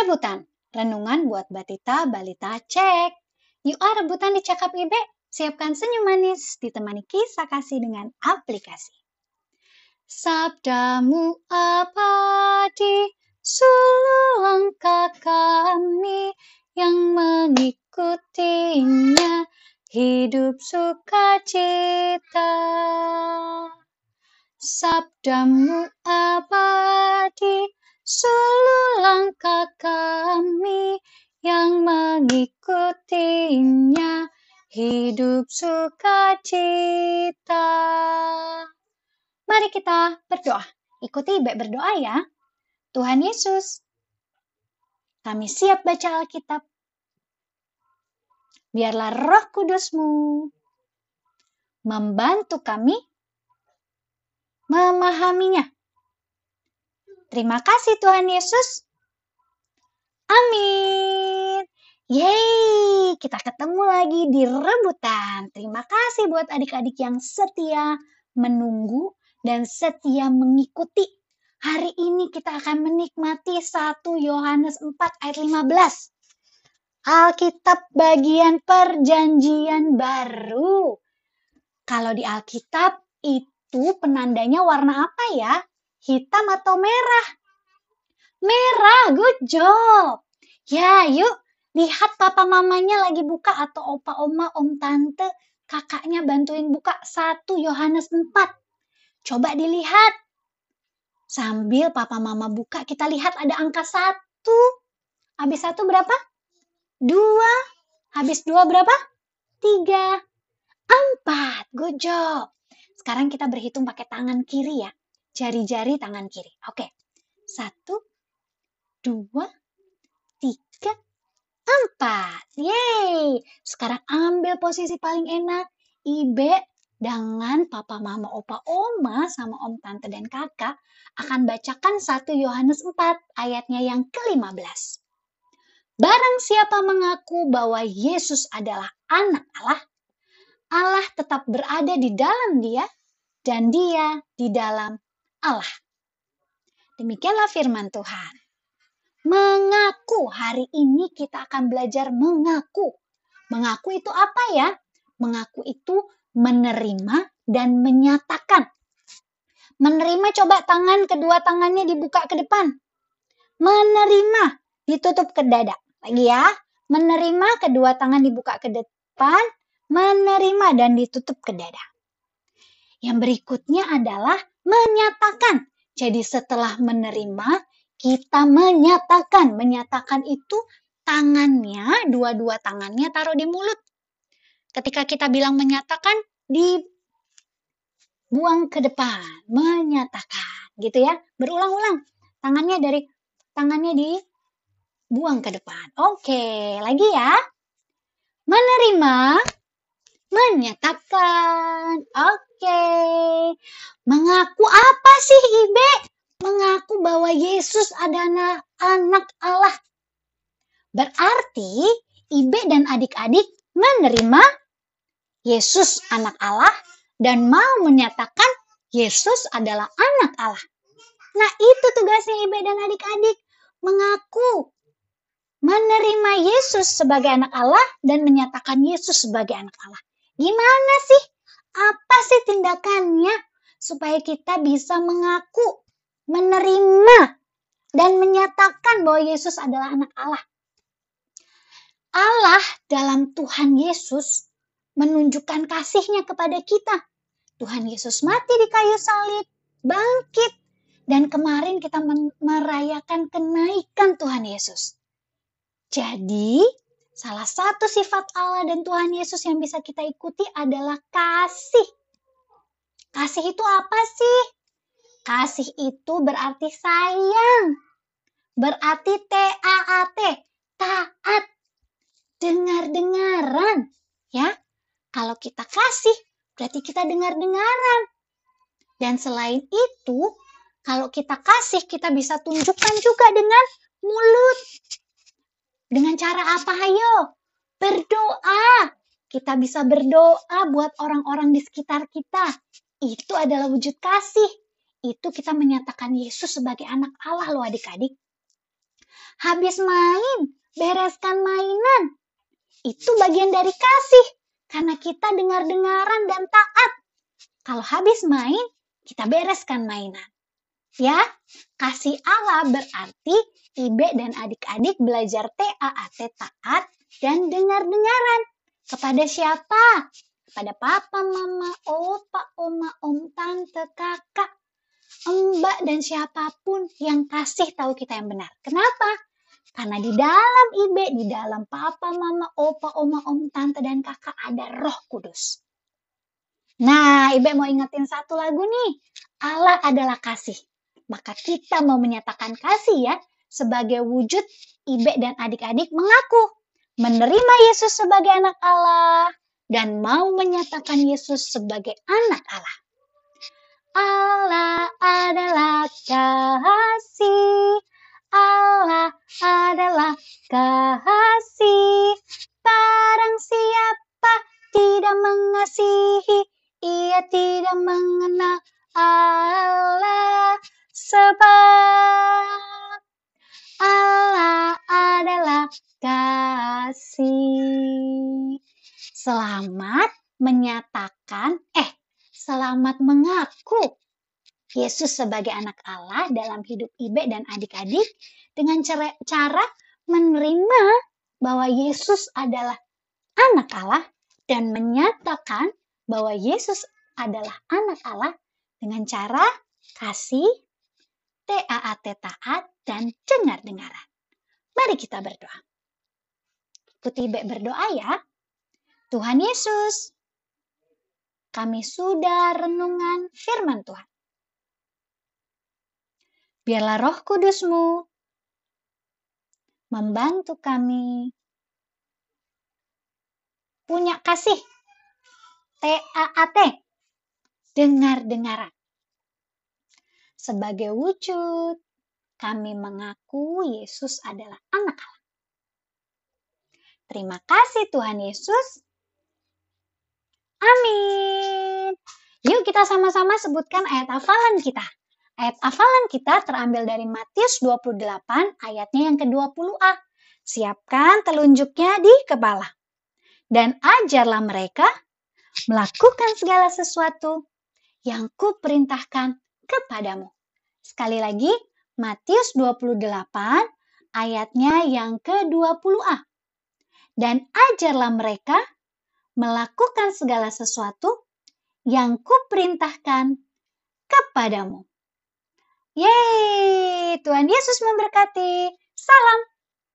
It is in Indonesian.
Rebutan, renungan buat Batita Balita Cek. Yuk ah rebutan di Cakap Ibe, siapkan senyum manis ditemani kisah kasih dengan aplikasi. Sabdamu abadi, suluh langkah kami yang mengikutinya, hidup sukacita. Sabdamu mengikutinya, hidup sukacita. Mari kita berdoa. Ikuti Ibe berdoa ya. Tuhan Yesus, kami siap baca Alkitab. Biarlah roh kudusmu membantu kami memahaminya. Terima kasih Tuhan Yesus. Amin. Yeay, kita ketemu lagi di rebutan. Terima kasih buat adik-adik yang setia menunggu dan setia mengikuti. Hari ini kita akan menikmati 1 Yohanes 4 ayat 15. Alkitab bagian perjanjian baru. Kalau di Alkitab itu penandanya warna apa ya? Hitam atau merah? Merah, good job. Ya, yuk lihat papa mamanya lagi buka atau opa oma, om tante, kakaknya bantuin buka 1 Yohanes 4. Coba dilihat. Sambil papa mama buka, kita lihat ada angka 1. Habis 1 berapa? 2. Habis 2 berapa? 3. 4. Good job. Sekarang kita berhitung pakai tangan kiri ya. Jari-jari tangan kiri. Oke. Satu, dua, tiga, empat. Yeay. Sekarang ambil posisi paling enak. Ibe dengan papa, mama, opa, oma, sama om, tante, dan kakak akan bacakan 1 Yohanes 4 ayatnya yang ke-15. Barang siapa mengaku bahwa Yesus adalah anak Allah, Allah tetap berada di dalam dia dan dia di dalam Allah. Demikianlah firman Tuhan. Hari ini kita akan belajar mengaku. Mengaku itu apa ya? Mengaku itu menerima dan menyatakan. Menerima coba tangan kedua tangannya dibuka ke depan. Menerima ditutup ke dada. Lagi ya. Menerima kedua tangan dibuka ke depan. Menerima dan ditutup ke dada. Yang berikutnya adalah menyatakan. Jadi setelah menerima, kita menyatakan. Menyatakan itu tangannya, dua-dua tangannya taruh di mulut. Ketika kita bilang menyatakan, dibuang ke depan. Menyatakan. Gitu ya. Berulang-ulang. Tangannya dari tangannya dibuang ke depan. Oke, lagi ya. Menerima, menyatakan. Oke. Mengaku apa sih Ibe? Mengaku bahwa Yesus adalah anak Allah. Berarti Ibe dan adik-adik menerima Yesus anak Allah dan mau menyatakan Yesus adalah anak Allah. Nah itu tugasnya Ibe dan adik-adik. Mengaku menerima Yesus sebagai anak Allah dan menyatakan Yesus sebagai anak Allah. Gimana sih? Apa sih tindakannya supaya kita bisa mengaku, menerima, dan menyatakan bahwa Yesus adalah anak Allah? Allah dalam Tuhan Yesus menunjukkan kasihnya kepada kita. Tuhan Yesus mati di kayu salib, bangkit, dan kemarin kita merayakan kenaikan Tuhan Yesus. Jadi, salah satu sifat Allah dan Tuhan Yesus yang bisa kita ikuti adalah kasih. Kasih itu apa sih? Kasih itu berarti sayang. Berarti T-A-A-T, taat. Dengar-dengaran, ya. Kalau kita kasih, berarti kita dengar-dengaran. Dan selain itu, kalau kita kasih, kita bisa tunjukkan juga dengan mulut. Dengan cara apa, ayo? Berdoa. Kita bisa berdoa buat orang-orang di sekitar kita. Itu adalah wujud kasih. Itu kita menyatakan Yesus sebagai anak Allah loh adik-adik. Habis main, bereskan mainan. Itu bagian dari kasih, karena kita dengar-dengaran dan taat. Kalau habis main, kita bereskan mainan. Ya, kasih Allah berarti Ibe dan adik-adik belajar TAAT taat dan dengar-dengaran. Kepada siapa? Kepada papa, mama, opa, oma, om, tante, kakak, mbak, dan siapa pun yang kasih tahu kita yang benar. Kenapa? Karena di dalam Ibe, di dalam papa, mama, opa, oma, om, tante, dan kakak ada roh kudus. Nah, Ibe mau ingetin satu lagu nih. Allah adalah kasih. Maka kita mau menyatakan kasih ya sebagai wujud Ibe dan adik-adik mengaku menerima Yesus sebagai anak Allah dan mau menyatakan Yesus sebagai anak Allah. Allah adalah kasih. Allah adalah kasih. Barang siapa tidak mengasihi, ia tidak mengenal Allah sebab Allah adalah kasih. Selamat menyatakan, eh, selamat mengaku Yesus sebagai anak Allah dalam hidup Ibe dan adik-adik dengan cara, menerima bahwa Yesus adalah anak Allah dan menyatakan bahwa Yesus adalah anak Allah dengan cara kasih, taat taat, dan dengar-dengaran. Mari kita berdoa. Ikuti berdoa ya. Tuhan Yesus, kami sudah renungan firman Tuhan. Biarlah roh kudusmu membantu kami punya kasih TAAT dengar-dengaran sebagai wujud kami mengaku Yesus adalah anak Allah. Terima kasih Tuhan Yesus. Amin. Yuk kita sama-sama sebutkan ayat hafalan kita. Ayat hafalan kita terambil dari Matius 28 ayatnya yang ke-20a. Siapkan telunjuknya di kepala. Dan ajarlah mereka melakukan segala sesuatu yang kuperintahkan kepadamu. Sekali lagi, Matius 28 ayatnya yang ke-20a. Dan ajarlah mereka melakukan segala sesuatu yang kuperintahkan kepadamu. Yeay, Tuhan Yesus memberkati. Salam